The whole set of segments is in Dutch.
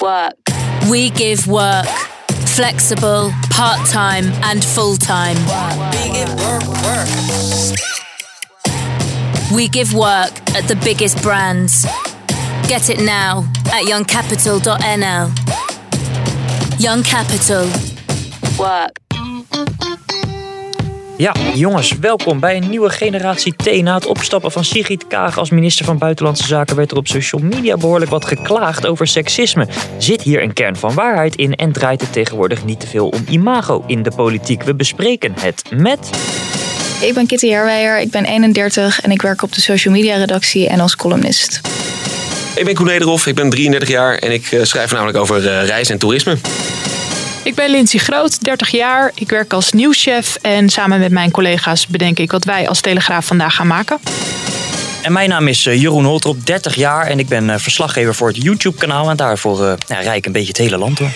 Work. We give work. Flexible, part-time and full-time. We give work at the biggest brands. Get it now at youngcapital.nl. Young Capital. Work. Ja, jongens, welkom bij een nieuwe generatie T. Na het opstappen van Sigrid Kaag als minister van Buitenlandse Zaken werd er op social media behoorlijk wat geklaagd over seksisme. Zit hier een kern van waarheid in en draait het tegenwoordig niet te veel om imago in de politiek? We bespreken het met. Ik ben Kitty Herwijer, ik ben 31 en ik werk op de social media redactie en als columnist. Ik ben Koen Nederhoff, ik ben 33 jaar en ik eh, schrijf namelijk over uh, reis en toerisme. Ik ben Lindsay Groot, 30 jaar. Ik werk als nieuwschef en samen met mijn collega's bedenk ik wat wij als Telegraaf vandaag gaan maken. En mijn naam is eh, Jeroen Holtrop, 30 jaar en ik ben verslaggever voor het YouTube-kanaal. En daarvoor uh, ja, rijk een beetje het hele land door.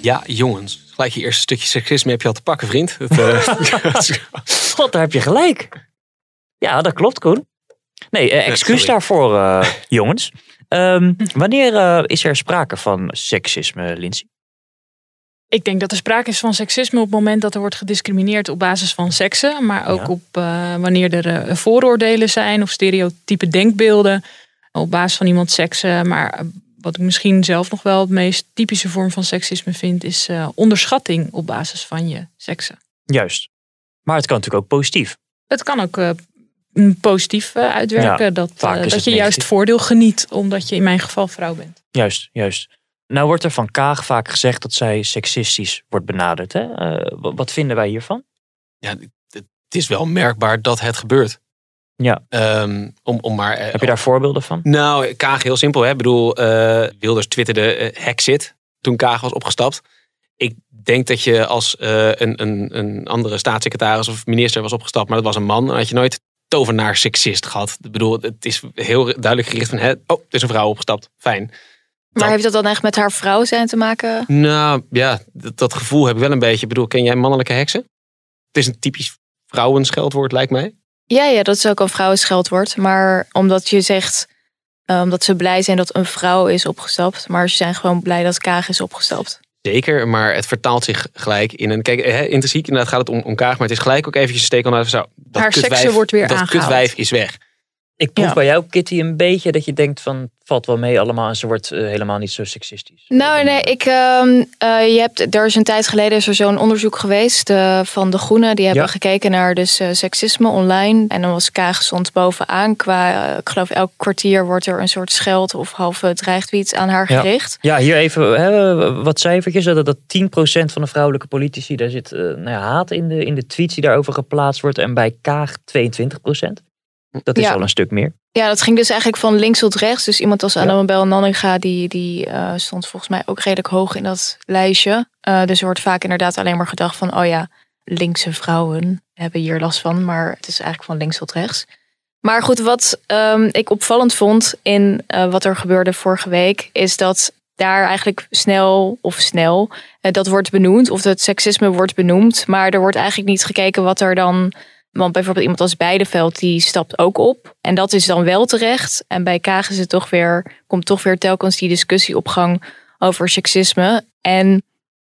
Ja, jongens. Gelijk je eerste stukje seksisme heb je al te pakken, vriend. Dat, uh... God, daar heb je gelijk. Ja, dat klopt, Koen. Nee, excuus daarvoor, jongens. Um, wanneer uh, is er sprake van seksisme, Lindsay? Ik denk dat er sprake is van seksisme op het moment dat er wordt gediscrimineerd op basis van seksen. Maar ook ja. op uh, wanneer er uh, vooroordelen zijn of stereotype denkbeelden op basis van iemands seksen. Maar wat ik misschien zelf nog wel het meest typische vorm van seksisme vind, is onderschatting op basis van je seksen. Juist. Maar het kan natuurlijk ook positief. Het kan ook positief uitwerken. Ja, dat dat je juist voordeel geniet, omdat je in mijn geval vrouw bent. Juist, juist. Nou wordt er van Kaag vaak gezegd dat zij seksistisch wordt benaderd. Hè? Uh, wat vinden wij hiervan? Ja, het is wel merkbaar dat het gebeurt. Ja. Um, om, om maar, Heb je daar voorbeelden van? Nou, Kaag heel simpel. Hè? Ik bedoel, uh, Wilders twitterde uh, hexit toen Kaag was opgestapt. Ik denk dat je als een, een, een andere staatssecretaris of minister was opgestapt, maar dat was een man, dan had je nooit tovenaar seksist gehad. Ik bedoel, het is heel duidelijk gericht van, hè, oh, er is een vrouw opgestapt. Fijn. Maar heeft dat dan echt met haar vrouw zijn te maken? Nou ja, dat, dat, gevoel heb ik wel een beetje. Ik bedoel, ken jij mannelijke heksen? Het is een typisch vrouwenscheldwoord, lijkt mij. Ja, ja, dat is ook een vrouwenscheldwoord. Maar omdat je zegt um, dat ze blij zijn dat een vrouw is opgestapt. Maar ze zijn gewoon blij dat Kaag is opgestapt. Zeker, maar het vertaalt zich gelijk in een. Kijk, hè, intrinsiek inderdaad gaat het om, om Kaag, maar het is gelijk ook eventjes een steek. Zo, dat Haar seksen wordt weer dat aangehaald. kutwijf is weg. Ik proef ja. bij jou, Kitty, een beetje dat je denkt van valt wel mee allemaal en ze wordt uh, helemaal niet zo seksistisch. Nou, nee, ik, uh, uh, je hebt, er is een tijd geleden is er zo'n onderzoek geweest eh, van de Groenen. Die hebben ja. gekeken naar dus eh, seksisme online. En dan was Kaag stond bovenaan. Qua, ik geloof elk kwartier wordt er een soort scheld of halve dreigtweet aan haar gericht. Ja, ja hier even hè, wat cijfertjes. Dat, dat 10% van de vrouwelijke politici, daar zit nou ja, haat in de, in de tweets die daarover geplaatst wordt. En bij Kaag 22%. Dat is ja. al een stuk meer. Ja, dat ging dus eigenlijk van links tot rechts. Dus iemand als Annabel ja. Nanninga, die, die uh, stond volgens mij ook redelijk hoog in dat lijstje. Uh, dus er wordt vaak inderdaad alleen maar gedacht van, oh ja, linkse vrouwen hebben hier last van. Maar het is eigenlijk van links tot rechts. Maar goed, wat um, ik opvallend vond in uh, wat er gebeurde vorige week, is dat daar eigenlijk snel of snel dat wordt benoemd. Of het seksisme wordt benoemd. Maar er wordt eigenlijk niet gekeken wat er dan want bijvoorbeeld iemand als Beideveld, die stapt ook op. En dat is dan wel terecht. En bij Kaag is het toch weer, komt toch weer telkens die discussie op gang over seksisme. En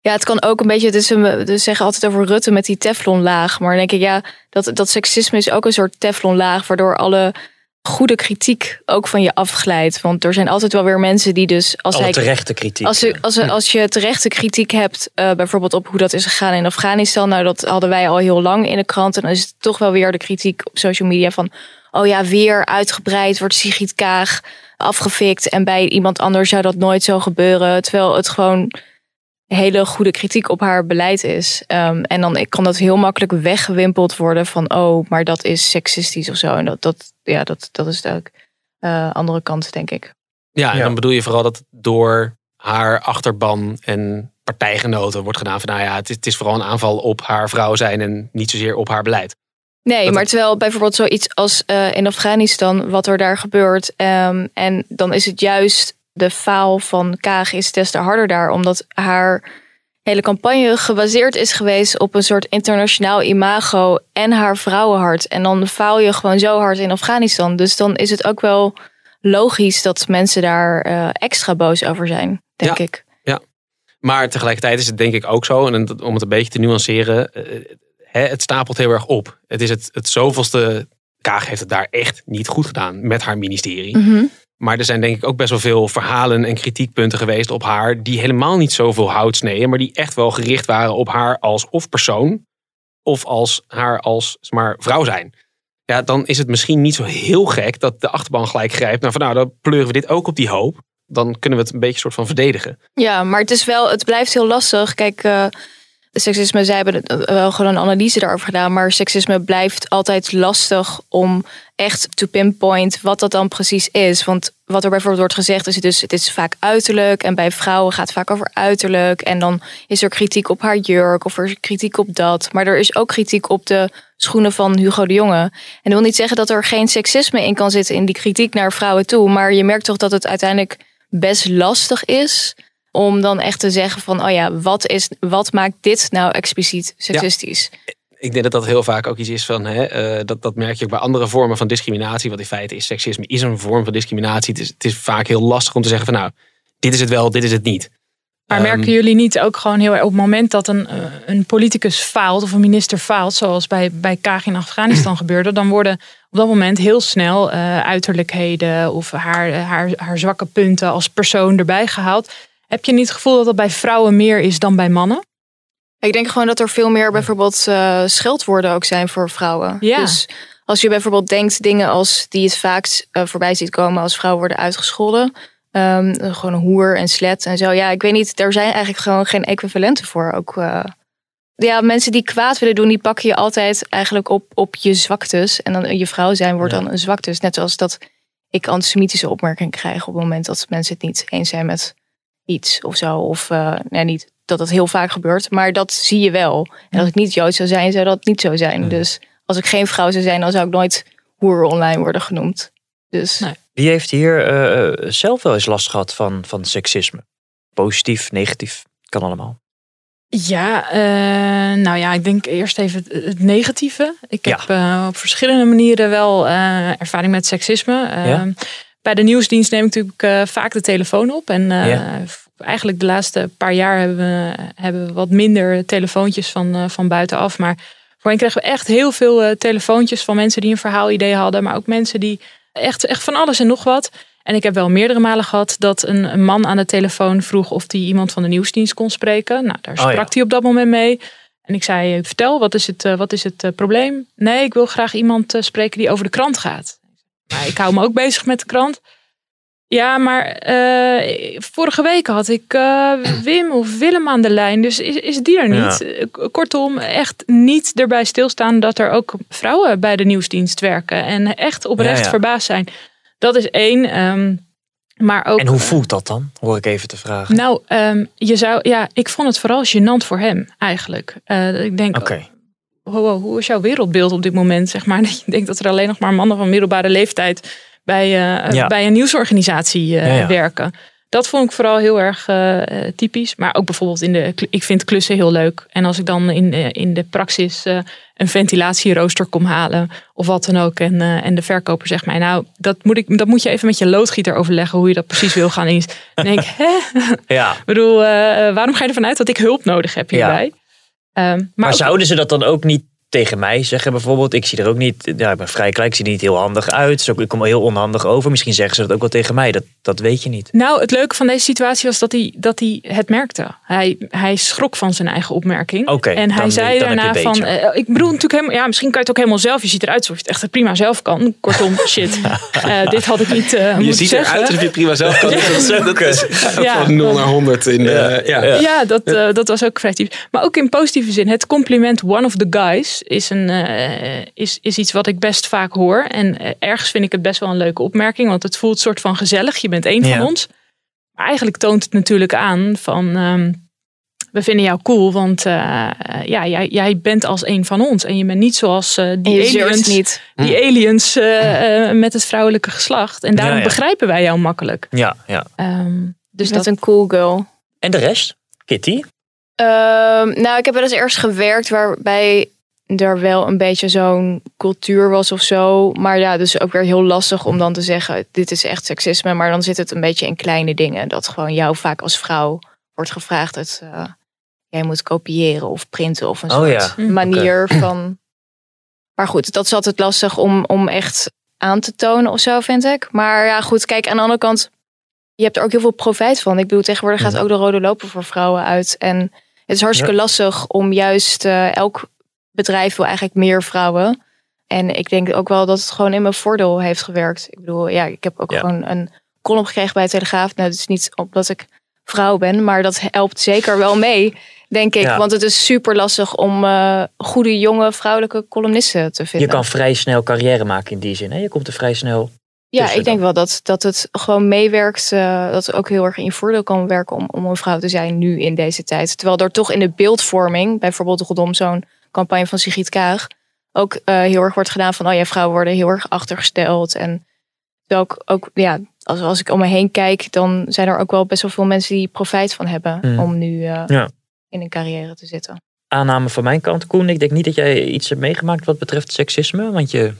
ja, het kan ook een beetje, een, we zeggen altijd over Rutte met die teflonlaag. Maar dan denk ik, ja, dat, dat seksisme is ook een soort teflonlaag, waardoor alle goede kritiek ook van je afglijdt. Want er zijn altijd wel weer mensen die dus... Als Alle hij, terechte kritiek. Als, je, als, als je terechte kritiek hebt, uh, bijvoorbeeld op hoe dat is gegaan in Afghanistan. Nou, dat hadden wij al heel lang in de krant. En dan is het toch wel weer de kritiek op social media van... Oh ja, weer uitgebreid wordt Sigrid Kaag afgefikt. En bij iemand anders zou dat nooit zo gebeuren. Terwijl het gewoon hele goede kritiek op haar beleid is. Um, en dan kan dat heel makkelijk weggewimpeld worden van oh, maar dat is seksistisch of zo. En dat, dat, ja, dat, dat is de uh, andere kant, denk ik. Ja, en Ja. dan bedoel je vooral dat door haar achterban en partijgenoten wordt gedaan van nou ja, het is, het is vooral een aanval op haar vrouw zijn en niet zozeer op haar beleid. Nee, Dat maar terwijl bijvoorbeeld zoiets als eh, in Afghanistan, wat er daar gebeurt. ehm, en dan is het juist de faal van Kaag is des te harder daar. Omdat haar hele campagne gebaseerd is geweest op een soort internationaal imago en haar vrouwenhart. En dan faal je gewoon zo hard in Afghanistan. Dus dan is het ook wel logisch dat mensen daar eh, extra boos over zijn, denk Ja. ik. Maar tegelijkertijd is het denk ik ook zo, en om het een beetje te nuanceren, eh, hè, het stapelt heel erg op. Het is het, het zoveelste, Kaag heeft het daar echt niet goed gedaan met haar ministerie. Mhm. Maar er zijn denk ik ook best wel veel verhalen en kritiekpunten geweest op haar. Die helemaal niet zoveel hout sneden. Maar die echt wel gericht waren op haar als of persoon. Of als haar als maar, vrouw zijn. Ja, dan is het misschien niet zo heel gek dat de achterban gelijk grijpt. Nou, van nou, dan pleuren we dit ook op die hoop. Dan kunnen we het een beetje soort van verdedigen. Ja, maar het is wel, het blijft heel lastig. Kijk, eh, seksisme, zij hebben eh, wel gewoon een analyse daarover gedaan, maar seksisme blijft altijd lastig om echt to pinpoint wat dat dan precies is. Want wat er bijvoorbeeld wordt gezegd is, dus het is vaak uiterlijk en bij vrouwen gaat het vaak over uiterlijk en dan is er kritiek op haar jurk of er is kritiek op dat, maar er is ook kritiek op de schoenen van Hugo de Jonge. En dat wil niet zeggen dat er geen seksisme in kan zitten in die kritiek naar vrouwen toe, maar je merkt toch dat het uiteindelijk best lastig is om dan echt te zeggen van, oh ja, wat, is, wat maakt dit nou expliciet seksistisch? Ik denk dat dat heel vaak ook iets is van, hè, eh, dat, dat merk je ook bij andere vormen van discriminatie. Wat in feite is, seksisme is een vorm van discriminatie. Het is, het is vaak heel lastig om te zeggen van nou, dit is het wel, dit is het niet. Maar Ehm, merken jullie niet ook gewoon heel erg op het moment dat een, eh, een politicus faalt of een minister faalt, zoals bij, bij Kaag in Afghanistan gebeurde, dan worden op dat moment heel snel eh, uiterlijkheden of haar, haar, haar zwakke punten als persoon erbij gehaald. Heb je niet het gevoel dat dat bij vrouwen meer is dan bij mannen? Ik denk gewoon dat er veel meer bijvoorbeeld eh, scheldwoorden ook zijn voor vrouwen. Ja. Dus als je bijvoorbeeld denkt dingen als die het vaakst eh, voorbij ziet komen als vrouwen worden uitgescholden. Ehm, gewoon een hoer en slet en zo. Ja, ik weet niet, er zijn eigenlijk gewoon geen equivalenten voor. Ook, eh, ja, mensen die kwaad willen doen, die pakken je altijd eigenlijk op, op je zwaktes. En dan je vrouw zijn wordt Ja. dan een zwaktes. Net zoals dat ik antisemitische opmerkingen krijg op het moment dat mensen het niet eens zijn met iets of zo. Of eh, nee, niet dat dat heel vaak gebeurt, maar dat zie je wel. En als ik niet Joods zou zijn, zou dat niet zo zijn. Dus als ik geen vrouw zou zijn, dan zou ik nooit hoer online worden genoemd. Dus Nee. Wie heeft hier eh, zelf wel eens last gehad van, van seksisme? Positief, negatief, kan allemaal. Ja, eh, nou ja, ik denk eerst even het, het negatieve. Ik Ja. heb eh, op verschillende manieren wel eh, ervaring met seksisme. Eh, Ja. Bij de nieuwsdienst neem ik natuurlijk eh, vaak de telefoon op. En eh, Ja. eigenlijk de laatste paar jaar hebben we, hebben we wat minder telefoontjes van, eh, van buitenaf. Maar voorheen kregen we echt heel veel telefoontjes van mensen die een verhaalidee hadden. Maar ook mensen die echt, echt van alles en nog wat. En ik heb wel meerdere malen gehad dat een, een man aan de telefoon vroeg of hij iemand van de nieuwsdienst kon spreken. Nou, daar Oh ja. sprak hij op dat moment mee. En ik zei, vertel, wat is het, wat is het probleem? Nee, ik wil graag iemand spreken die over de krant gaat. Maar ik hou me ook bezig met de krant. Ja, maar eh, vorige week had ik eh, Wim of Willem aan de lijn. Dus is, is die er niet? Eh, Kortom, echt niet erbij stilstaan dat er ook vrouwen bij de nieuwsdienst werken. En echt oprecht Ja, ja. verbaasd zijn. Dat is één. ehm, maar ook, En hoe voelt dat dan? Hoor ik even te vragen. nou, ehm, je zou, ja, ik vond het vooral gênant voor hem eigenlijk. Eh, ik denk, Oké. Wow, hoe is jouw wereldbeeld op dit moment? Zeg maar, dat je denkt dat er alleen nog maar mannen van middelbare leeftijd bij, eh, Ja. bij een nieuwsorganisatie eh, Ja, werken. Dat vond ik vooral heel erg eh, eh, typisch. Maar ook bijvoorbeeld in de. Ik vind klussen heel leuk. En als ik dan in, eh, in de praxis eh, een ventilatierooster kom halen. of wat dan ook. En, eh, en de verkoper zegt mij. Nou, dat moet, ik, dat moet je even met je loodgieter overleggen. hoe je dat precies wil gaan. Dan denk ik, hè? Ja. Ik bedoel, eh, waarom ga je ervan uit dat ik hulp nodig heb hierbij? Ehm, maar Maar ook- zouden ze dat dan ook niet tegen mij zeggen bijvoorbeeld? Ik zie er ook niet, ja, ik ben vrij klein, ik zie er niet heel handig uit. Dus ook, ik kom er heel onhandig over. Misschien zeggen ze dat ook wel tegen mij. Dat, dat weet je niet. Nou, het leuke van deze situatie was dat hij, dat hij het merkte. Hij, hij schrok van zijn eigen opmerking. Oké, en hij dan- zei dan daarna van... eh, ik bedoel natuurlijk helemaal... Ja, misschien kan je het ook helemaal zelf. Je ziet eruit alsof je het echt prima zelf kan. Kortom, shit. Eh, dit had ik niet eh Je moeten ziet zeggen. eruit alsof je prima zelf kan. Ja. Dat is, dat is Ja. van 0 naar 100 in de, ja. Ja, dat, dat was ook vrij typisch. Maar ook in positieve zin. Het compliment one of the guys is, is, een, uh, is, is iets wat ik best vaak hoor. En ergens vind ik het best wel een leuke opmerking, want het voelt soort van gezellig. Je bent één van ons. Maar eigenlijk toont het natuurlijk aan van. Um, we vinden jou cool, want uh, ja, jij, jij bent als een van ons. En je bent niet zoals uh, die aliens, niet. Die aliens uh, met het vrouwelijke geslacht. En daarom begrijpen wij jou makkelijk. Ja, ja. Um, dus dat is een cool girl. En de rest? Kitty? Um, nou, ik heb wel eens ergens gewerkt waarbij er wel een beetje zo'n cultuur was of zo. Maar ja, dus ook weer heel lastig om dan te zeggen: dit is echt seksisme. Maar dan zit het een beetje in kleine dingen. Dat gewoon jou vaak als vrouw wordt gevraagd dat uh, jij moet kopiëren of printen of een oh, soort ja. Hm. manier van. Maar goed, dat is altijd lastig om, om echt aan te tonen of zo, vind ik. Maar ja, goed, kijk, aan de andere kant, je hebt er ook heel veel profijt van. Ik bedoel, tegenwoordig gaat ook de rode loper voor vrouwen uit. En het is hartstikke lastig om juist uh, elk bedrijf wil eigenlijk meer vrouwen. En ik denk ook wel dat het gewoon in mijn voordeel heeft gewerkt. Ik bedoel, ja, ik heb ook gewoon een column gekregen bij Telegraaf. Nou, het is niet omdat ik vrouw ben, maar dat helpt zeker wel mee, denk ik. Want het is super lastig om uh, goede jonge vrouwelijke columnisten te vinden. Je kan vrij snel carrière maken in die zin. Hè? Je komt er vrij snel. Ja, ik denk wel dat, dat het gewoon meewerkt. Uh, dat het ook heel erg in je voordeel kan werken om, om een vrouw te zijn nu in deze tijd. Terwijl er toch in de beeldvorming, bijvoorbeeld rondom zo'n campagne van Sigrid Kaag, ook uh, heel erg wordt gedaan van, oh ja, vrouwen worden heel erg achtergesteld. En ook, ook ja, als, als ik om me heen kijk, dan zijn er ook wel best wel veel mensen die profijt van hebben mm. om nu uh, ja. in een carrière te zitten. Aanname van mijn kant, Koen. Ik denk niet dat jij iets hebt meegemaakt wat betreft seksisme, want je,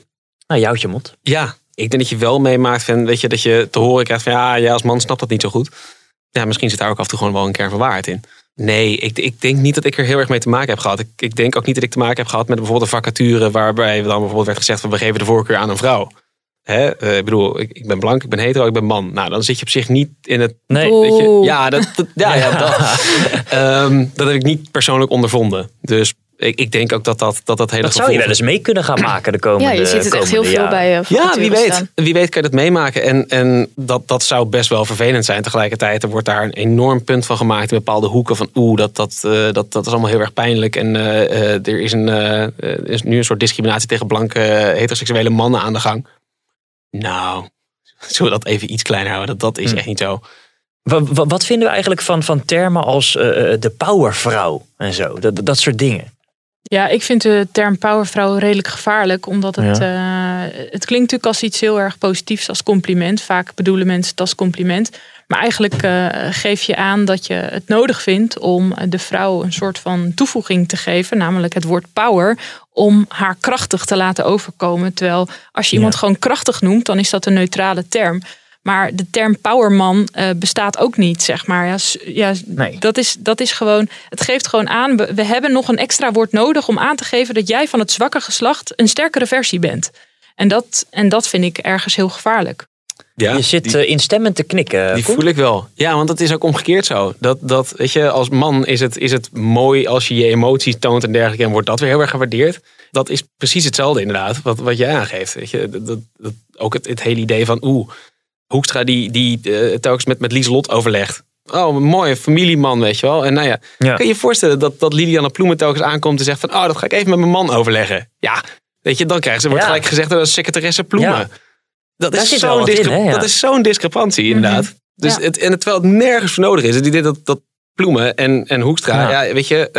nou, je je mond. Ja, ik denk dat je wel meemaakt van, weet je, dat je te horen krijgt van, ja, jij als man snapt dat niet zo goed. Ja, misschien zit daar ook af en toe gewoon wel een kern van waarheid in. Nee, ik, ik, denk niet dat ik er heel erg mee te maken heb gehad. Ik, ik, denk ook niet dat ik te maken heb gehad met bijvoorbeeld een vacature waarbij dan bijvoorbeeld werd gezegd van we geven de voorkeur aan een vrouw. Hè? Uh, ik bedoel, ik, ik, ben blank, ik ben hetero, ik ben man. Nou, dan zit je op zich niet in het. Nee. Je, ja, dat, dat, ja, ja. dat, um, dat heb ik niet persoonlijk ondervonden. Dus ik, ik denk ook dat dat, dat, dat hele dat zou je wel eens mee kunnen gaan maken de komende Ja, je ziet het echt heel veel bij je. Ja, wie weet. Wie weet kan je dat meemaken. En, en dat, dat zou best wel vervelend zijn. Tegelijkertijd er wordt daar een enorm punt van gemaakt in bepaalde hoeken. Van oeh, dat, dat, uh, dat, dat is allemaal heel erg pijnlijk. En uh, uh, er is, een, is nu een soort discriminatie tegen blanke heteroseksuele mannen aan de gang. Nou, zullen we dat even iets kleiner houden? Dat, dat is hm. echt niet zo. Wat, wat, vinden we eigenlijk van, van termen als de powervrouw en zo? Dat, dat soort dingen. Ja, ik vind de term powervrouw redelijk gevaarlijk, omdat het, ja. uh, het klinkt natuurlijk als iets heel erg positiefs, als compliment. Vaak bedoelen mensen het als compliment. Maar eigenlijk uh, geef je aan dat je het nodig vindt om de vrouw een soort van toevoeging te geven, namelijk het woord power, om haar krachtig te laten overkomen. Terwijl als je iemand gewoon krachtig noemt, dan is dat een neutrale term. Maar de term powerman uh, bestaat ook niet, zeg maar. Ja, ja nee. dat, is, dat is gewoon, het geeft gewoon aan, we, we hebben nog een extra woord nodig om aan te geven dat jij van het zwakke geslacht een sterkere versie bent. En dat, en dat vind ik ergens heel gevaarlijk. Ja, je zit die, uh, instemmend te knikken. Die voel ik wel. Ja, want dat is ook omgekeerd zo. Dat, dat, weet je, als man is het, is het mooi als je je emoties toont en dergelijke. En wordt dat weer heel erg gewaardeerd. Dat is precies hetzelfde inderdaad, wat, wat jij aangeeft. Weet je, dat, dat, ook het, het hele idee van oeh Hoekstra die, die uh, telkens met, met Lieselot overlegt. Oh, een mooie familieman, weet je wel. En nou ja, kan je je voorstellen dat, dat Liliana Ploemen telkens aankomt en zegt van... oh, dat ga ik even met mijn man overleggen. Ja, weet je, dan krijgen ze, wordt gelijk gezegd door secretaresse Ploemen. Dat, is zo'n dat is zo'n discrepantie, mhm. inderdaad. Dus het, en terwijl het nergens voor nodig is. Die, dat, dat Ploemen en, en Hoekstra, ja. weet je,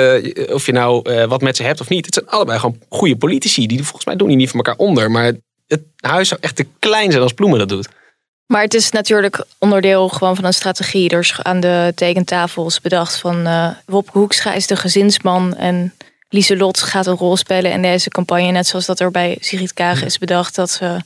uh, of je nou uh, wat met ze hebt of niet. Het zijn allebei gewoon goede politici. Die volgens mij doen die niet voor elkaar onder. Maar het huis zou echt te klein zijn als Ploemen dat doet. Maar het is natuurlijk onderdeel gewoon van een strategie. Er is aan de tekentafels bedacht van uh, Wopke Hoekstra is de gezinsman en Lieselot gaat een rol spelen in deze campagne. Net zoals dat er bij Sigrid Kaag is bedacht dat ze,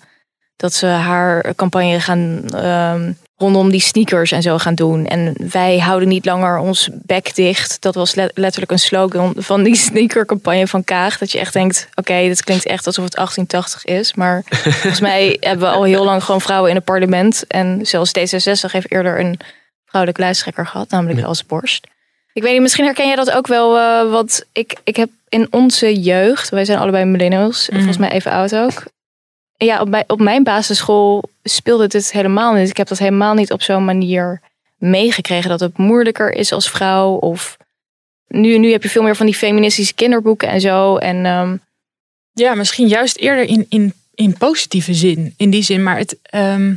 dat ze haar campagne gaan ehm, rondom die sneakers en zo gaan doen. En wij houden niet langer ons bek dicht. Dat was letterlijk een slogan van die sneakercampagne van Kaag. Dat je echt denkt, oké, okay, dit klinkt echt alsof het 1880 is. Maar volgens mij hebben we al heel lang gewoon vrouwen in het parlement. En zelfs D66 heeft eerder een vrouwelijke lijsttrekker gehad, namelijk ja. als Borst. Ik weet niet, misschien herken jij dat ook wel. Uh, want ik, ik heb in onze jeugd, wij zijn allebei millennials, mm. volgens mij even oud ook ja, op, op mijn basisschool speelde dit helemaal niet. Ik heb dat helemaal niet op zo'n manier meegekregen dat het moeilijker is als vrouw. Of nu, nu heb je veel meer van die feministische kinderboeken en zo. En um, Ja, misschien juist eerder in, in, in positieve zin. In die zin. Maar het, ehm,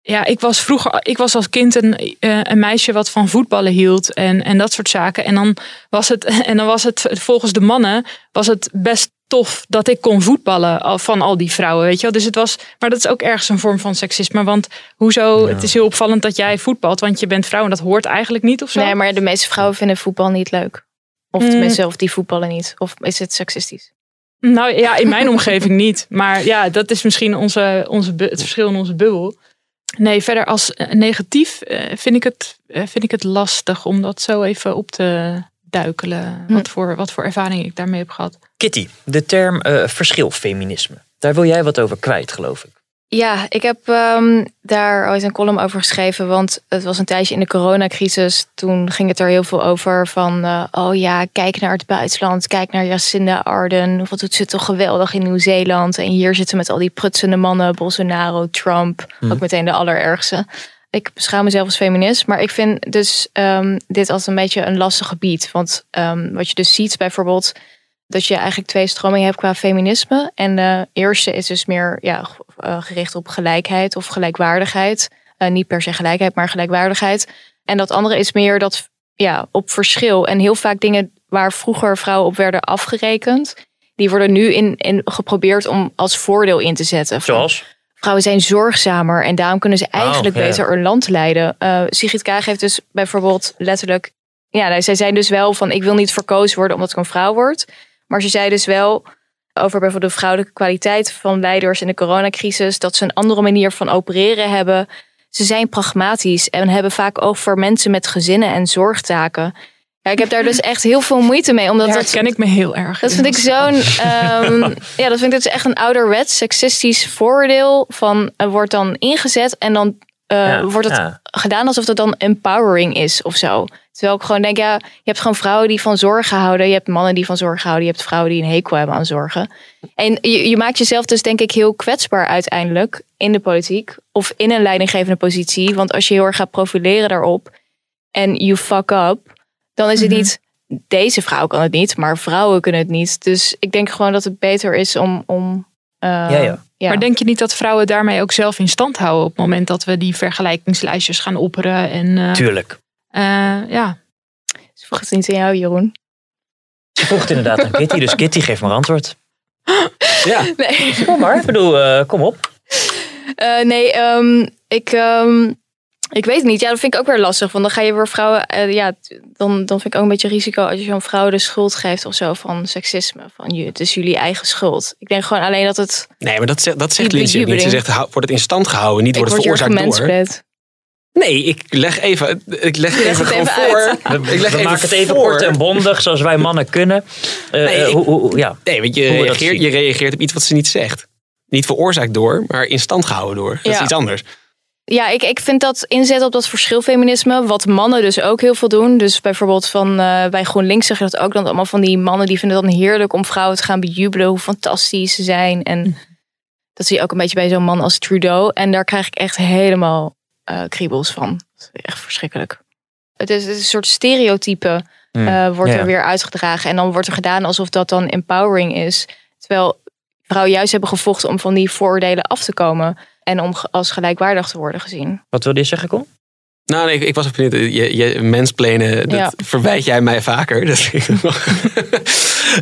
ja, ik was vroeger, ik was als kind een, eh, een meisje wat van voetballen hield en, en dat soort zaken. En dan was het, en dan was het volgens de mannen, was het best tof dat ik kon voetballen van al die vrouwen, weet je wel. Dus het was, maar dat is ook ergens een vorm van seksisme. Want hoezo, het is heel opvallend dat jij voetbalt, want je bent vrouw en dat hoort eigenlijk niet of zo. Nee, maar de meeste vrouwen vinden voetbal niet leuk. Of Mm. tenminste, of die voetballen niet. Of is het seksistisch? Nou ja, in mijn omgeving niet. Maar ja, dat is misschien onze, onze, het verschil in onze bubbel. Nee, verder als eh, negatief eh, vind, ik het, eh, vind ik het lastig om dat zo even op te duikelen. Hm. Wat, voor, wat voor ervaring ik daarmee heb gehad. Kitty, de term eh, verschilfeminisme. Daar wil jij wat over kwijt, geloof ik. Ja, ik heb ehm, daar ooit een column over geschreven. Want het was een tijdje in de coronacrisis. Toen ging het er heel veel over van... eh, oh ja, kijk naar het buitenland. Kijk naar Jacinda Ardern. Wat doet ze toch geweldig in Nieuw-Zeeland. En hier zitten met al die prutsende mannen. Bolsonaro, Trump. Ook meteen de allerergste. Ik beschouw mezelf als feminist. Maar ik vind dus ehm, dit als een beetje een lastig gebied. Want ehm, wat je dus ziet bijvoorbeeld dat je eigenlijk twee stromingen hebt qua feminisme. En de eerste is dus meer ja, eh, gericht op gelijkheid of gelijkwaardigheid. Eh, niet per se gelijkheid, maar gelijkwaardigheid. En dat andere is meer dat ja, op verschil. En heel vaak dingen waar vroeger vrouwen op werden afgerekend, die worden nu in, geprobeerd om als voordeel in te zetten. Zoals? Vrouwen zijn zorgzamer en daarom kunnen ze eigenlijk Oh, ja. beter een land leiden. Eh Sigrid Kaag heeft dus bijvoorbeeld letterlijk... Ja, nou, zij zei dus wel van ik wil niet verkozen worden omdat ik een vrouw word. Maar ze zei dus wel over bijvoorbeeld de vrouwelijke kwaliteit van leiders in de coronacrisis... dat ze een andere manier van opereren hebben. Ze zijn pragmatisch en hebben vaak voor mensen met gezinnen en zorgtaken. Ja, ik heb daar dus echt heel veel moeite mee. Omdat dat, ken ik me heel erg. dat in. vind ik zo'n. ehm, ja, dat vind ik dus echt een ouderwets seksistisch voordeel. Van er wordt dan ingezet en dan eh, Ja, wordt het ja. gedaan alsof het dan empowering is of zo. Terwijl ik gewoon denk, ja, je hebt gewoon vrouwen die van zorgen houden. Je hebt mannen die van zorgen houden. Je hebt vrouwen die een hekel hebben aan zorgen. En je, je maakt jezelf dus denk ik heel kwetsbaar uiteindelijk in de politiek. Of in een leidinggevende positie. Want als je heel erg gaat profileren daarop en you fuck up, dan is het Mhm. niet deze vrouw kan het niet, maar vrouwen kunnen het niet. Dus ik denk gewoon dat het beter is om. om eh, Ja, ja. ja. Maar denk je niet dat vrouwen daarmee ook zelf in stand houden op het moment dat we die vergelijkingslijstjes gaan opperen? En eh, Tuurlijk. eh, ja, Ze vroeg het niet aan jou, Jeroen. Ze vroeg het inderdaad aan Kitty, dus Kitty geeft maar antwoord. Ja, Nee, Kom maar, ik bedoel, eh, kom op. Eh, nee ehm, ik, ehm, ik weet het niet. Ja, dat vind ik ook weer lastig. Want dan ga je weer vrouwen. eh, ja, dan, dan vind ik ook een beetje risico als je zo'n vrouw de schuld geeft of zo van seksisme. Van je, het is jullie eigen schuld. Ik denk gewoon alleen dat het. nee, maar dat, zegt- dat zegt Lindsay niet. Ze zegt, wordt het in stand gehouden, niet Ik wordt het word veroorzaakt door. Nee, ik leg even, ik leg even het gewoon even voor. uit. We, Ik leg we even maken het even voor. kort en bondig, zoals wij mannen kunnen. Eh, Nee, eh, ik- hoe, hoe- ja. Nee, want je reageert, je reageert op iets wat ze niet zegt. Niet veroorzaakt door, maar in stand gehouden door. Dat is iets anders. Ja, ik, ik vind dat inzetten op dat verschilfeminisme, wat mannen dus ook heel veel doen. Dus bijvoorbeeld van eh, bij GroenLinks zeg je dat ook dan allemaal van die mannen die vinden het dan heerlijk om vrouwen te gaan bejubelen, hoe fantastisch ze zijn. En dat zie je ook een beetje bij zo'n man als Trudeau. En daar krijg ik echt helemaal eh, kriebels van. Dat is echt verschrikkelijk. Het is, het is een soort stereotype eh, wordt Ja. er weer uitgedragen. En dan wordt er gedaan alsof dat dan empowering is. Terwijl vrouwen juist hebben gevochten om van die vooroordelen af te komen. En om als gelijkwaardig te worden gezien. Wat wilde je zeggen, Koen? Nou, nee, ik, ik was ook benieuwd. Je, je mensplenen, dat Ja. verwijt jij mij vaker.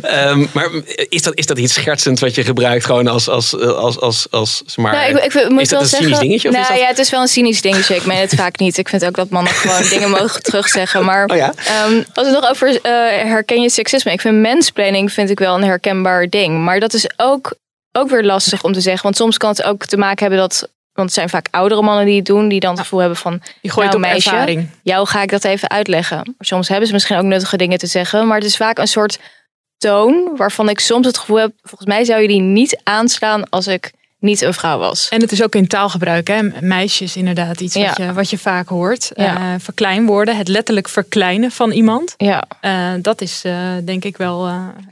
Ehm, maar is dat, is dat iets schertsends wat je gebruikt gewoon als, als, als, als, als, zeg maar, nou, ik, ik, moet is dat wel een zeggen, cynisch dingetje? Of nou dat... ja, het is wel een cynisch dingetje. Ik meen het vaak niet. Ik vind ook dat mannen gewoon dingen mogen terugzeggen. Maar Oh ja? Ehm, als het nog over eh, herken je seksisme. Ik vind mansplaining vind ik wel een herkenbaar ding. Maar dat is ook, ook weer lastig om te zeggen. Want soms kan het ook te maken hebben dat... Want het zijn vaak oudere mannen die het doen. Die dan het gevoel hebben van... je gooit Nou, op meisje. ervaring. Jou ga ik dat even uitleggen. Soms hebben ze misschien ook nuttige dingen te zeggen. Maar het is vaak een soort toon... waarvan ik soms het gevoel heb... Volgens mij zou je die niet aanslaan als ik niet een vrouw was. En het is ook in taalgebruik. Hè? Meisjes inderdaad iets wat, je, wat je vaak hoort. Ja. Eh, verkleinwoorden, het letterlijk verkleinen van iemand. Ja, Eh, dat is eh, denk ik wel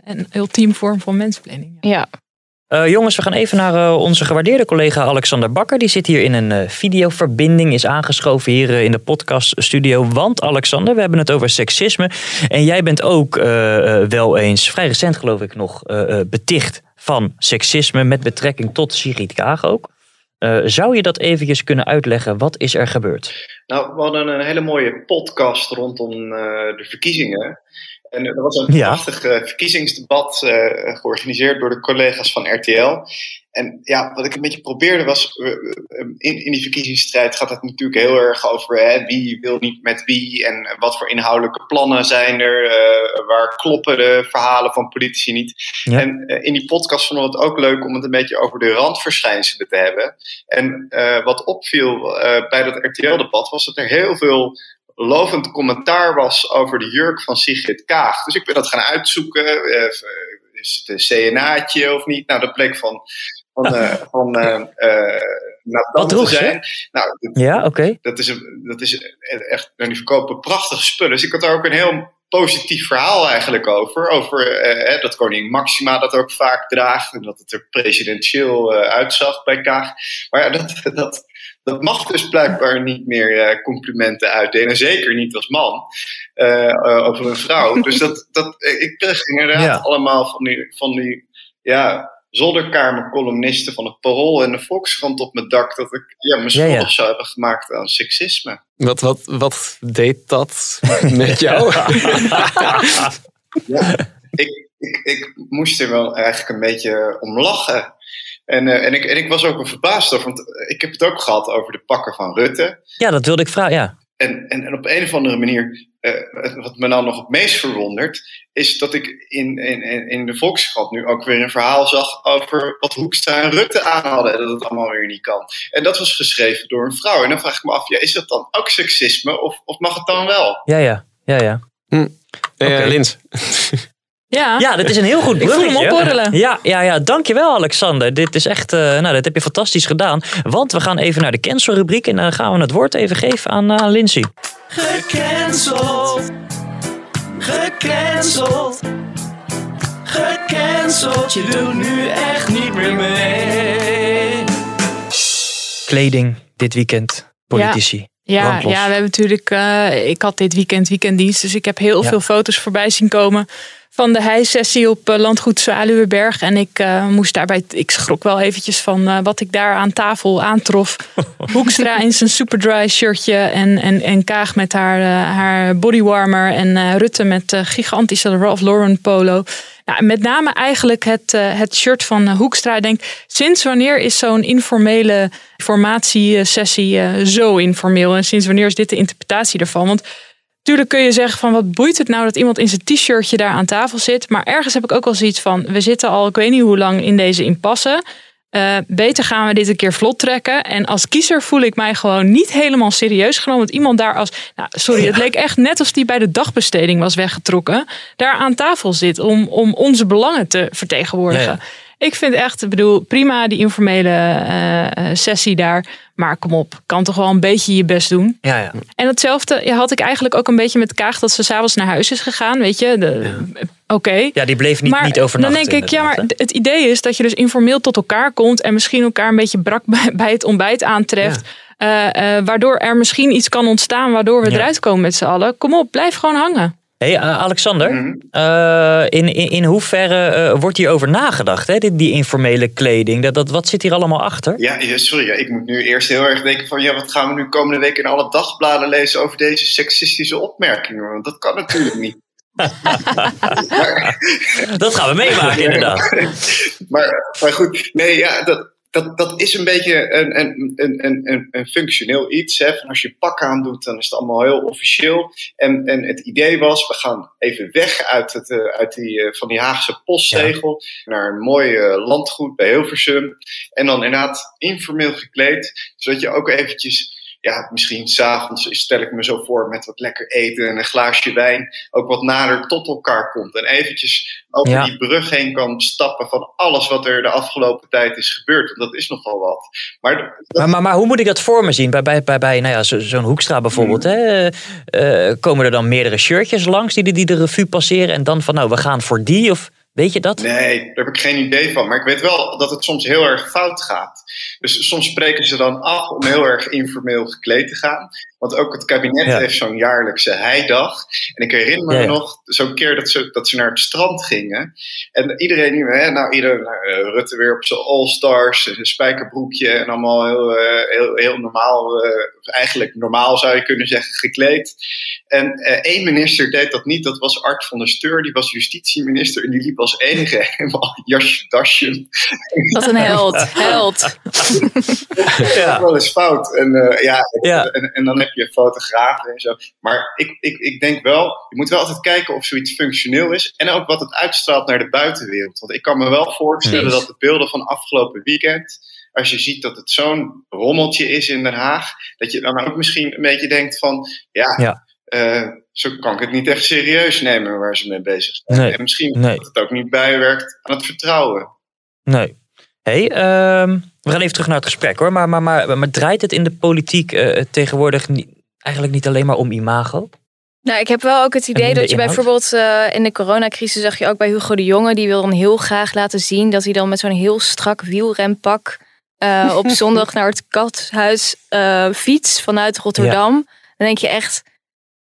een ultiem vorm van mensplanning. ja. Eh, jongens, we gaan even naar eh, onze gewaardeerde collega Alexander Bakker. Die zit hier in een eh, videoverbinding, is aangeschoven hier in de podcaststudio. Want Alexander, we hebben het over seksisme. En jij bent ook wel eens, vrij recent geloof ik nog, beticht van seksisme met betrekking tot Sigrid Kaag ook. Zou je dat eventjes kunnen uitleggen? Wat is er gebeurd? Nou, we hadden een hele mooie podcast rondom de verkiezingen. En er was een ja. prachtig uh, verkiezingsdebat georganiseerd door de collega's van RTL. En ja, wat ik een beetje probeerde was, in, in die verkiezingsstrijd gaat het natuurlijk heel erg over hè, wie wil niet met wie en wat voor inhoudelijke plannen zijn er, waar kloppen de verhalen van politici niet. En in die podcast vonden we het ook leuk om het een beetje over de randverschijnselen te hebben. En wat opviel bij dat RTL-debat was dat er heel veel lovend commentaar was over de jurk van Sigrid Kaag. Dus ik ben dat gaan uitzoeken. is het een CNA'tje of niet? Nou, dat bleek van van, uh, van uh, Wat droeg zijn. Nou, ja, oké. Dat is, dat is echt, nou, die verkopen prachtige spullen. Dus ik had daar ook een heel positief verhaal eigenlijk over. Over uh, dat koning Maxima dat ook vaak draagt. En dat het er presidentieel uh, uitzag bij Kaag. Maar ja, dat, dat, dat mag dus blijkbaar niet meer uh, complimenten uitdelen. Zeker niet als man. over een vrouw. dus dat, dat, ik kreeg inderdaad ja. allemaal van die, van die ja, zolderkamercolumnisten van het Parool en de Volkskrant op mijn dak dat ik ja, me schuldig ja, ja. zou hebben gemaakt aan seksisme. Wat, wat, wat deed dat met jou? ja, ik, ik, ik moest er wel eigenlijk een beetje om lachen. En, uh, en, ik, en ik was ook een verbaasd over, want ik heb het ook gehad over de pakken van Rutte. Ja, dat wilde ik vragen, ja. En, en, en op een of andere manier, uh, wat me dan nog het meest verwondert, is dat ik in, in, in de Volkskrant nu ook weer een verhaal zag over wat Hoekstra en Rutte aan hadden en dat het allemaal weer niet kan. En dat was geschreven door een vrouw. En dan vraag ik me af, ja, is dat dan ook seksisme of, of mag het dan wel? Ja, ja, ja, ja. Hm. Okay. Uh, Lins. Ja. ja, dit is een heel goed bruggetje. Ik voel hem opborrelen. Ja, ja, ja, dankjewel Alexander. Dit is echt, uh, nou, dat heb je fantastisch gedaan. Want we gaan even naar de cancelrubriek en dan gaan we het woord even geven aan, uh, Lindsay. Gecanceld. Gecanceld. Gecanceld. Je doet nu echt niet meer mee. Kleding dit weekend. Politici. Ja. Ja, ja, we hebben natuurlijk. Uh, ik had dit weekend weekenddienst, dus ik heb heel ja. veel foto's voorbij zien komen van de heisessie op uh, Landgoed Zwaluwenberg. En ik uh, moest daarbij, ik schrok wel eventjes van uh, wat ik daar aan tafel aantrof. Hoekstra in zijn superdry shirtje en, en, en Kaag met haar, haar bodywarmer. En Rutte met gigantische Ralph Lauren polo. Nou, met name eigenlijk het, het shirt van Hoekstra. Ik denk, sinds wanneer is zo'n informele formatiesessie zo informeel? En sinds wanneer is dit de interpretatie ervan? Want Tuurlijk kun je zeggen van wat boeit het nou dat iemand in zijn t-shirtje daar aan tafel zit. Maar ergens heb ik ook wel zoiets van, we zitten al ik weet niet hoe lang in deze impasse. Uh, beter gaan we dit een keer vlot trekken. En als kiezer voel ik mij gewoon niet helemaal serieus genomen. Dat iemand daar als. Nou, sorry, het leek echt net als die bij de dagbesteding was weggetrokken. Daar aan tafel zit om, om onze belangen te vertegenwoordigen. Ik vind echt, ik bedoel, prima die informele uh, sessie daar. Maar kom op, kan toch wel een beetje je best doen. Ja, ja. En hetzelfde ja, had ik eigenlijk ook een beetje met Kaag dat ze s'avonds naar huis is gegaan. Weet je, ja. oké. Okay. Ja, die bleef niet, maar niet overnachten. Dan denk ik, ja, maar het idee is dat je dus informeel tot elkaar komt. En misschien elkaar een beetje brak bij, bij het ontbijt aantreft. Uh, uh, waardoor er misschien iets kan ontstaan waardoor we eruit komen met z'n allen. Kom op, blijf gewoon hangen hey, Alexander, mm -hmm. uh, in, in, in hoeverre uh, wordt hierover nagedacht, hè? Die, die informele kleding? Dat, dat, wat zit hier allemaal achter? Ja, sorry, ja, ik moet nu eerst heel erg denken van... ja, wat gaan we nu komende week in alle dagbladen lezen... over deze seksistische opmerkingen? Want dat kan natuurlijk niet. maar, dat gaan we meemaken, inderdaad. maar, maar goed, nee, ja, dat, dat, dat is een beetje een, een, een, een, een functioneel iets. Hè? Van als je pak aan doet, dan is het allemaal heel officieel. En, en het idee was, we gaan even weg uit, het, uh, uit die, uh, van die Haagse postzegel ja. naar een mooi uh, landgoed bij Hilversum. En dan inderdaad informeel gekleed, zodat je ook eventjes ja, misschien s'avonds stel ik me zo voor met wat lekker eten en een glaasje wijn ook wat nader tot elkaar komt. En eventjes over ja. die brug heen kan stappen van alles wat er de afgelopen tijd is gebeurd. Want dat is nogal wat. Maar, dat... maar, maar, maar, hoe moet ik dat voor me zien? Bij, bij, bij, bij nou ja, zo'n zo Hoekstra bijvoorbeeld. Mm. Hè? Uh, komen er dan meerdere shirtjes langs die, die de revue passeren en dan van nou we gaan voor die of... Weet je dat? Nee, daar heb ik geen idee van. Maar ik weet wel dat het soms heel erg fout gaat. Dus soms spreken ze dan af om heel erg informeel gekleed te gaan. Want ook het kabinet heeft zo'n jaarlijkse heidag. En ik herinner me nog zo'n keer dat ze, dat ze naar het strand gingen. En iedereen, hè, nou, iedereen, nou, eh, Rutte weer op zijn all-stars, een spijkerbroekje en allemaal heel, uh, heel, heel normaal, uh, eigenlijk normaal zou je kunnen zeggen, gekleed. En één minister deed dat niet, dat was Art van der Steur, die was justitieminister en die liep als enige helemaal jasje, dasje. Dat is een held, held. ja. Dat wel eens fout. En, ja, ja. En, en dan heb je fotografen en zo. Maar ik, ik, ik denk wel, je moet wel altijd kijken of zoiets functioneel is. En ook wat het uitstraalt naar de buitenwereld. Want ik kan me wel voorstellen dat de beelden van afgelopen weekend. Als je ziet dat het zo'n rommeltje is in Den Haag. Dat je dan ook misschien een beetje denkt van. Ja, ja. Uh, zo kan ik het niet echt serieus nemen waar ze mee bezig zijn. Nee, en misschien nee. dat het ook niet bijwerkt aan het vertrouwen. Nee. Hey, uh, we gaan even terug naar het gesprek hoor. Maar, maar, maar, maar draait het in de politiek uh, tegenwoordig niet, eigenlijk niet alleen maar om imago? Nou, ik heb wel ook het idee dat je bijvoorbeeld uh, in de coronacrisis zag je ook bij Hugo de Jonge, die wil dan heel graag laten zien dat hij dan met zo'n heel strak wielrempak uh, op zondag naar het kathuis fiets vanuit Rotterdam. Dan denk je echt,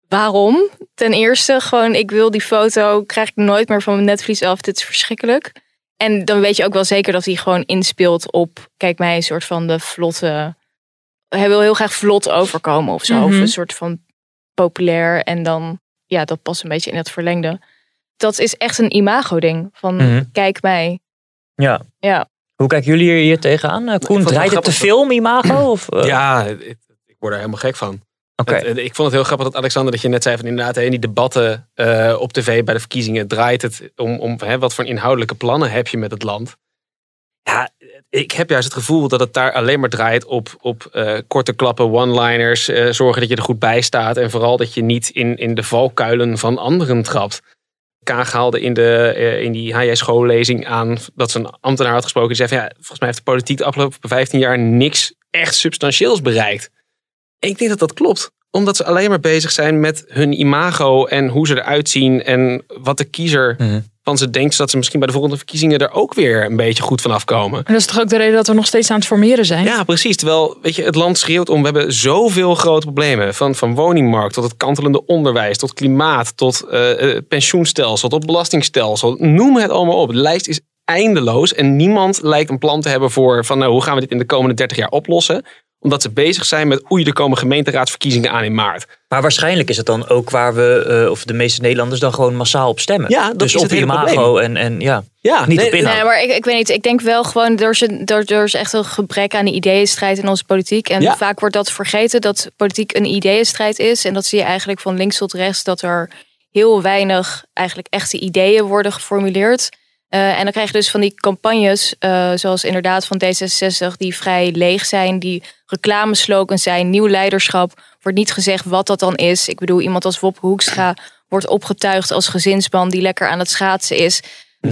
waarom? Ten eerste, gewoon ik wil die foto, krijg ik nooit meer van mijn netvlies af. Dit is verschrikkelijk. En dan weet je ook wel zeker dat hij gewoon inspeelt op, kijk mij, een soort van de vlotte. Hij wil heel graag vlot overkomen of zo. Of mhm. een soort van populair. En dan, ja, dat past een beetje in het verlengde. Dat is echt een imago-ding. Van mhm. kijk mij. Ja. ja. Hoe kijken jullie hier tegenaan? Uh, Koen, draait het te film imago? Of, uh? Ja, ik word er helemaal gek van. Okay. ik vond het heel grappig dat Alexander, dat je net zei van inderdaad, in die debatten uh, op tv bij de verkiezingen draait het om, om hè, wat voor inhoudelijke plannen heb je met het land. Ja, ik heb juist het gevoel dat het daar alleen maar draait op, op uh, korte klappen, one-liners, zorgen dat je er goed bij staat en vooral dat je niet in, in de valkuilen van anderen trapt. Kaag haalde in, de, in die HJ-schoollezing aan dat ze een ambtenaar had gesproken die zei van ja, volgens mij heeft de politiek de afgelopen 15 jaar niks echt substantieels bereikt. Ik denk dat dat klopt. Omdat ze alleen maar bezig zijn met hun imago en hoe ze eruit zien en wat de kiezer mhm. van ze denkt, zodat ze misschien bij de volgende verkiezingen er ook weer een beetje goed van afkomen. En dat is toch ook de reden dat we nog steeds aan het formeren zijn? Ja, precies. Terwijl weet je, het land schreeuwt om, we hebben zoveel grote problemen. Van, van woningmarkt tot het kantelende onderwijs, tot klimaat, tot uh, pensioenstelsel, tot belastingstelsel. Noem het allemaal op. De lijst is eindeloos en niemand lijkt een plan te hebben voor van nou, hoe gaan we dit in de komende 30 jaar oplossen omdat ze bezig zijn met oei, er komen gemeenteraadsverkiezingen aan in maart. Maar waarschijnlijk is het dan ook waar we, uh, of de meeste Nederlanders dan gewoon massaal op stemmen. Ja, dat dus is op het imago en, en ja, ja niet nee, op inhoud. Nee, maar ik, ik weet niet. Ik denk wel gewoon, er is, er, er is echt een gebrek aan de ideeënstrijd in onze politiek. En vaak wordt dat vergeten, dat politiek een ideeënstrijd is. En dat zie je eigenlijk van links tot rechts, dat er heel weinig eigenlijk echte ideeën worden geformuleerd. Uh, en dan krijg je dus van die campagnes, uh, zoals inderdaad van D66, die vrij leeg zijn, die reclameslogans zijn, nieuw leiderschap. Wordt niet gezegd wat dat dan is. Ik bedoel, iemand als Wop Hoekstra wordt opgetuigd als gezinsman die lekker aan het schaatsen is.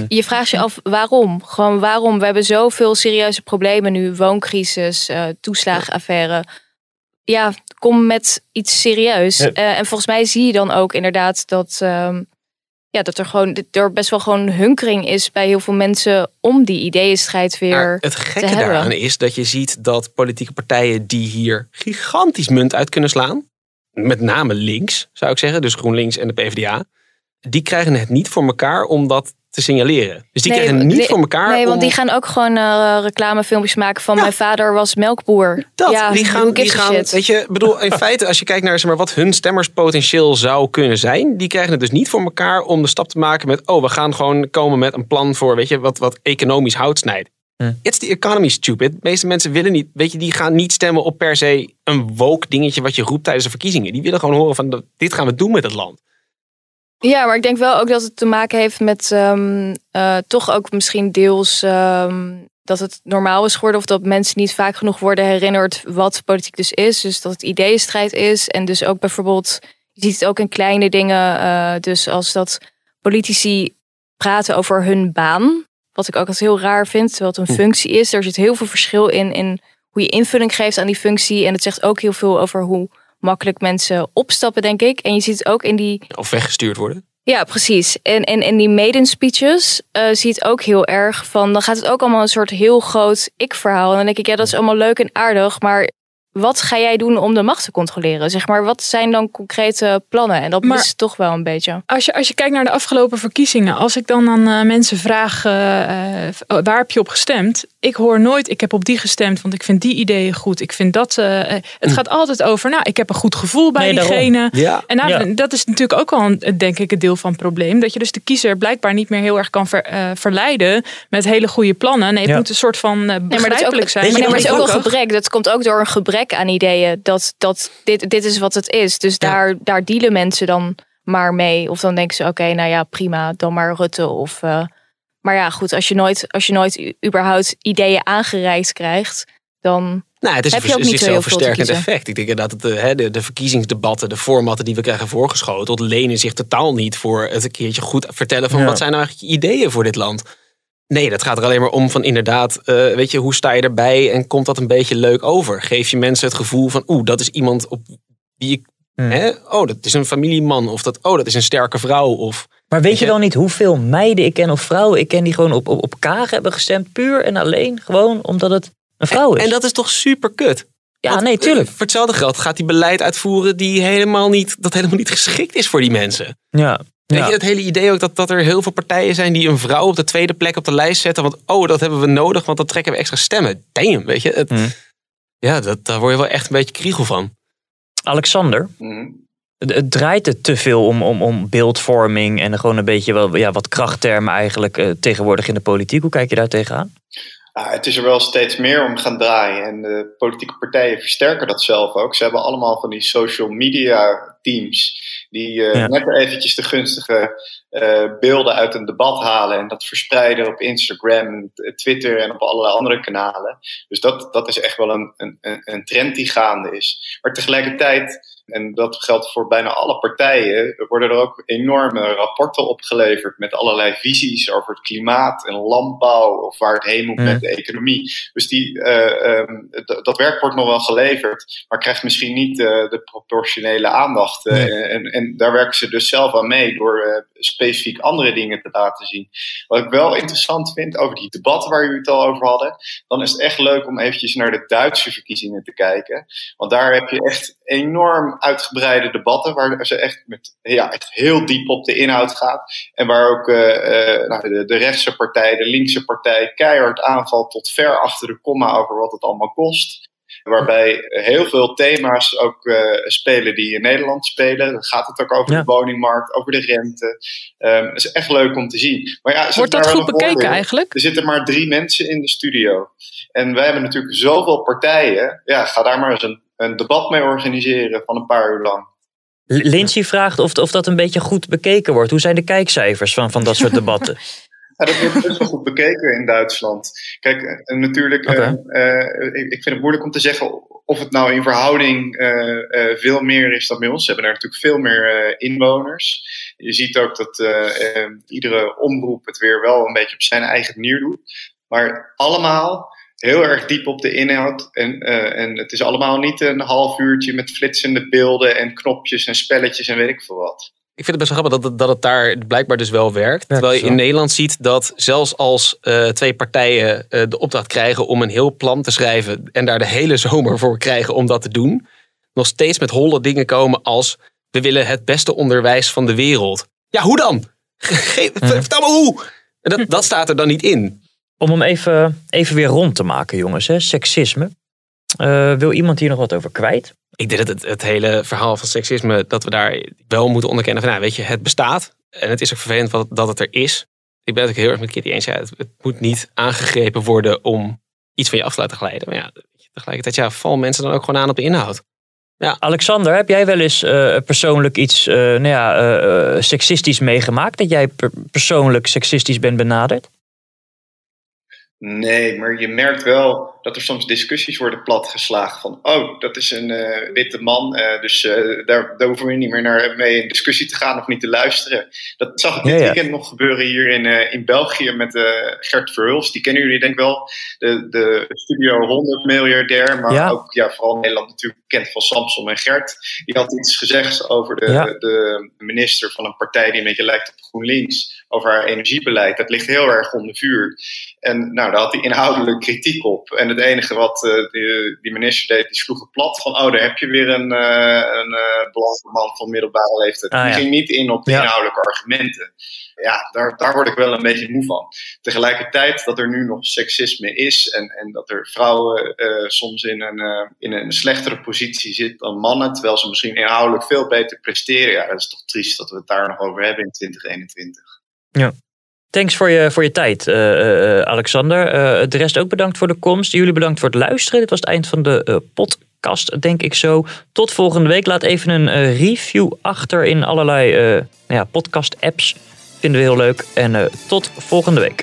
Je vraagt je af waarom? Gewoon waarom? We hebben zoveel serieuze problemen nu. Wooncrisis, uh, toeslagenaffaire. Ja, kom met iets serieus. en volgens mij zie je dan ook inderdaad dat ehm, ja, dat er gewoon er best wel gewoon hunkering is bij heel veel mensen om die ideeënstrijd weer maar het gekke daaraan is dat je ziet dat politieke partijen die hier gigantisch munt uit kunnen slaan, met name links zou ik zeggen, dus GroenLinks en de PvdA, die krijgen het niet voor elkaar om dat te signaleren. Dus die krijgen niet voor elkaar. Nee, want die gaan ook gewoon uh, reclamefilmpjes maken van mijn vader was melkboer. Dat, ja, die gaan, die gaan weet je, bedoel, in feite, als je kijkt naar zeg maar, wat hun stemmerspotentieel zou kunnen zijn, die krijgen het dus niet voor elkaar om de stap te maken met, oh, we gaan gewoon komen met een plan voor, weet je, wat, wat economisch hout snijdt. Hm. It's the economy, stupid. De meeste mensen willen niet, weet je, die gaan niet stemmen op per se een woke dingetje wat je roept tijdens de verkiezingen. Die willen gewoon horen van, dit gaan we doen met het land. Ja, maar ik denk wel ook dat het te maken heeft met um, uh, toch ook misschien deels um, dat het normaal is geworden of dat mensen niet vaak genoeg worden herinnerd wat politiek dus is. Dus dat het ideeënstrijd is en dus ook bijvoorbeeld, je ziet het ook in kleine dingen, uh, dus als dat politici praten over hun baan, wat ik ook als heel raar vind, terwijl het een hm. functie is. Er zit heel veel verschil in, in hoe je invulling geeft aan die functie en het zegt ook heel veel over hoe makkelijk mensen opstappen, denk ik. En je ziet het ook in die. Of weggestuurd worden. Ja, precies. En in en, en die maiden speeches uh, zie je het ook heel erg van. Dan gaat het ook allemaal een soort heel groot ik-verhaal. En dan denk ik, ja, dat is allemaal leuk en aardig. Maar wat ga jij doen om de macht te controleren? Zeg maar, wat zijn dan concrete plannen? En dat maar, is toch wel een beetje. Als je, als je kijkt naar de afgelopen verkiezingen, als ik dan aan uh, mensen vraag uh, waar heb je op gestemd? Ik hoor nooit, ik heb op die gestemd, want ik vind die ideeën goed. Ik vind dat. het hm. gaat altijd over, nou, ik heb een goed gevoel bij diegene. Ja. En nou, dat is natuurlijk ook wel, een, denk ik, het deel van het probleem. Dat je dus de kiezer blijkbaar niet meer heel erg kan verleiden met hele goede plannen. Nee, het moet een soort van uh, nee, maar dat is ook, zijn. Maar, maar het is ook wel gebrek. Dat komt ook door een gebrek aan ideeën. Dat, dat dit, dit is wat het is. Dus daar, daar dealen mensen dan maar mee. Of dan denken ze, oké, nou ja, prima, dan maar Rutte. Of, uh, maar ja, goed, als je nooit, als je nooit überhaupt ideeën aangereikt krijgt, dan nou, het is heb je ook niet zo versterkend effect. Ik denk inderdaad dat de, de, de, verkiezingsdebatten, de formatten die we krijgen voorgeschoten, lenen zich totaal niet voor het een keertje goed vertellen van wat zijn nou eigenlijk je ideeën voor dit land. Nee, dat gaat er alleen maar om van inderdaad, uh, weet je, hoe sta je erbij en komt dat een beetje leuk over? Geef je mensen het gevoel van, oeh, dat is iemand op wie ik, hmm. hè? oh, dat is een familieman of dat, oh, dat is een sterke vrouw of... Maar weet, je, wel niet hoeveel meiden ik ken of vrouwen ik ken die gewoon op, op, op Kaag hebben gestemd, puur en alleen gewoon omdat het een vrouw is? En, dat is toch super kut? Ja, nee, tuurlijk. Voor hetzelfde geld gaat hij beleid uitvoeren die helemaal niet, dat helemaal niet geschikt is voor die mensen. Ja. Weet je, het hele idee ook dat, dat er heel veel partijen zijn die een vrouw op de tweede plek op de lijst zetten. Want oh, dat hebben we nodig, want dan trekken we extra stemmen. Damn, weet je. Het, mm. Ja, dat, daar word je wel echt een beetje kriegel van. Alexander, mm. Het, draait het te veel om, om, om beeldvorming en gewoon een beetje wel, ja, wat krachttermen eigenlijk uh, tegenwoordig in de politiek. Hoe kijk je daar tegenaan? Ah, het is er wel steeds meer om gaan draaien. En de politieke partijen versterken dat zelf ook. Ze hebben allemaal van die social media teams. Die uh, net eventjes de gunstige uh, beelden uit een debat halen. En dat verspreiden op Instagram, Twitter en op allerlei andere kanalen. Dus dat, dat is echt wel een, een, een trend die gaande is. Maar tegelijkertijd en dat geldt voor bijna alle partijen, worden er ook enorme rapporten opgeleverd met allerlei visies over het klimaat en landbouw of waar het heen moet met de economie. Dus die, uh, um, dat werk wordt nog wel geleverd, maar krijgt misschien niet uh, de proportionele aandacht. En, en, daar werken ze dus zelf aan mee door specifiek andere dingen te laten zien. Wat ik wel interessant vind over die debatten waar jullie het al over hadden, dan is het echt leuk om eventjes naar de Duitse verkiezingen te kijken. Want daar heb je echt enorm uitgebreide debatten waar ze echt, met, ja, echt heel diep op de inhoud gaat. En waar ook uh, nou, de, de, rechtse partij, de linkse partij keihard aanvalt tot ver achter de komma over wat het allemaal kost. Waarbij heel veel thema's ook uh, spelen die in Nederland spelen. Dan gaat het ook over de woningmarkt, over de rente. Um, het is echt leuk om te zien. Maar ja, Wordt dat goed bekeken eigenlijk? Er zitten maar drie mensen in de studio. En wij hebben natuurlijk zoveel partijen. Ja, ga daar maar eens een een debat mee organiseren van een paar uur lang. Lindsay vraagt of, of dat een beetje goed bekeken wordt. Hoe zijn de kijkcijfers van, van dat soort debatten? Ja, dat wordt best wel goed bekeken in Duitsland. Kijk, eh, natuurlijk, okay. uh, uh, ik vind het moeilijk om te zeggen of het nou in verhouding uh, veel meer is dan bij ons. Ze hebben daar natuurlijk veel meer inwoners. Je ziet ook dat iedere omroep het weer wel een beetje op zijn eigen manier doet. Maar allemaal heel erg diep op de inhoud. En, uh, en het is allemaal niet een half uurtje met flitsende beelden en knopjes en spelletjes en weet ik veel wat. Ik vind het best wel grappig dat het, dat het daar blijkbaar dus wel werkt. Terwijl je in Nederland ziet dat zelfs als uh, twee partijen uh, de opdracht krijgen om een heel plan te schrijven en daar de hele zomer voor krijgen om dat te doen, nog steeds met holle dingen komen als we willen het beste onderwijs van de wereld. Ja, hoe dan? Geef, vertel me hoe! Dat, dat staat er dan niet in. Om hem even, even weer rond te maken, jongens. Hè? Seksisme. Uh, wil iemand hier nog wat over kwijt? Ik denk dat het, het hele verhaal van seksisme, dat we daar wel moeten onderkennen van, nou, weet je, het bestaat. En het is ook vervelend wat, dat het er is. Ik ben het ook heel erg met Kitty eens. Ja, het, het, moet niet aangegrepen worden om iets van je af te laten glijden. Maar ja, tegelijkertijd, ja, val mensen dan ook gewoon aan op de inhoud. Ja. Alexander, heb jij wel eens uh, persoonlijk iets uh, nou ja, seksistisch meegemaakt? Dat jij per persoonlijk seksistisch bent benaderd? Nee, maar je merkt wel dat er soms discussies worden platgeslagen van, oh, dat is een uh, witte man, uh, dus uh, daar, daar, hoeven we niet meer naar mee in discussie te gaan of niet te luisteren. Dat zag ik dit ja, ja. weekend nog gebeuren hier in, in België met Gert Verhulst. Die kennen jullie denk ik wel, de, de Studio 100 miljardair, maar ja. ook ja, vooral Nederland natuurlijk bekend van Samson en Gert. Die had iets gezegd over de, de minister van een partij die een beetje lijkt op GroenLinks, over haar energiebeleid. Dat ligt heel erg onder vuur. En nou, daar had hij inhoudelijk kritiek op. En het enige wat die, die, minister deed, die sloeg het plat van, oh, daar heb je weer een, een uh, man van middelbare leeftijd. Ah, die ging niet in op de inhoudelijke argumenten ja, daar, daar word ik wel een beetje moe van. Tegelijkertijd dat er nu nog seksisme is en, en dat er vrouwen uh, soms in een, uh, in een slechtere positie zitten dan mannen, terwijl ze misschien inhoudelijk veel beter presteren. Ja, dat is toch triest dat we het daar nog over hebben in 2021. Ja. Thanks voor je, voor je tijd, uh, Alexander. de rest ook bedankt voor de komst. Jullie bedankt voor het luisteren. Dit was het eind van de podcast, denk ik zo. Tot volgende week. Laat even een review achter in allerlei ja, podcast-apps. Vinden we heel leuk. En tot volgende week.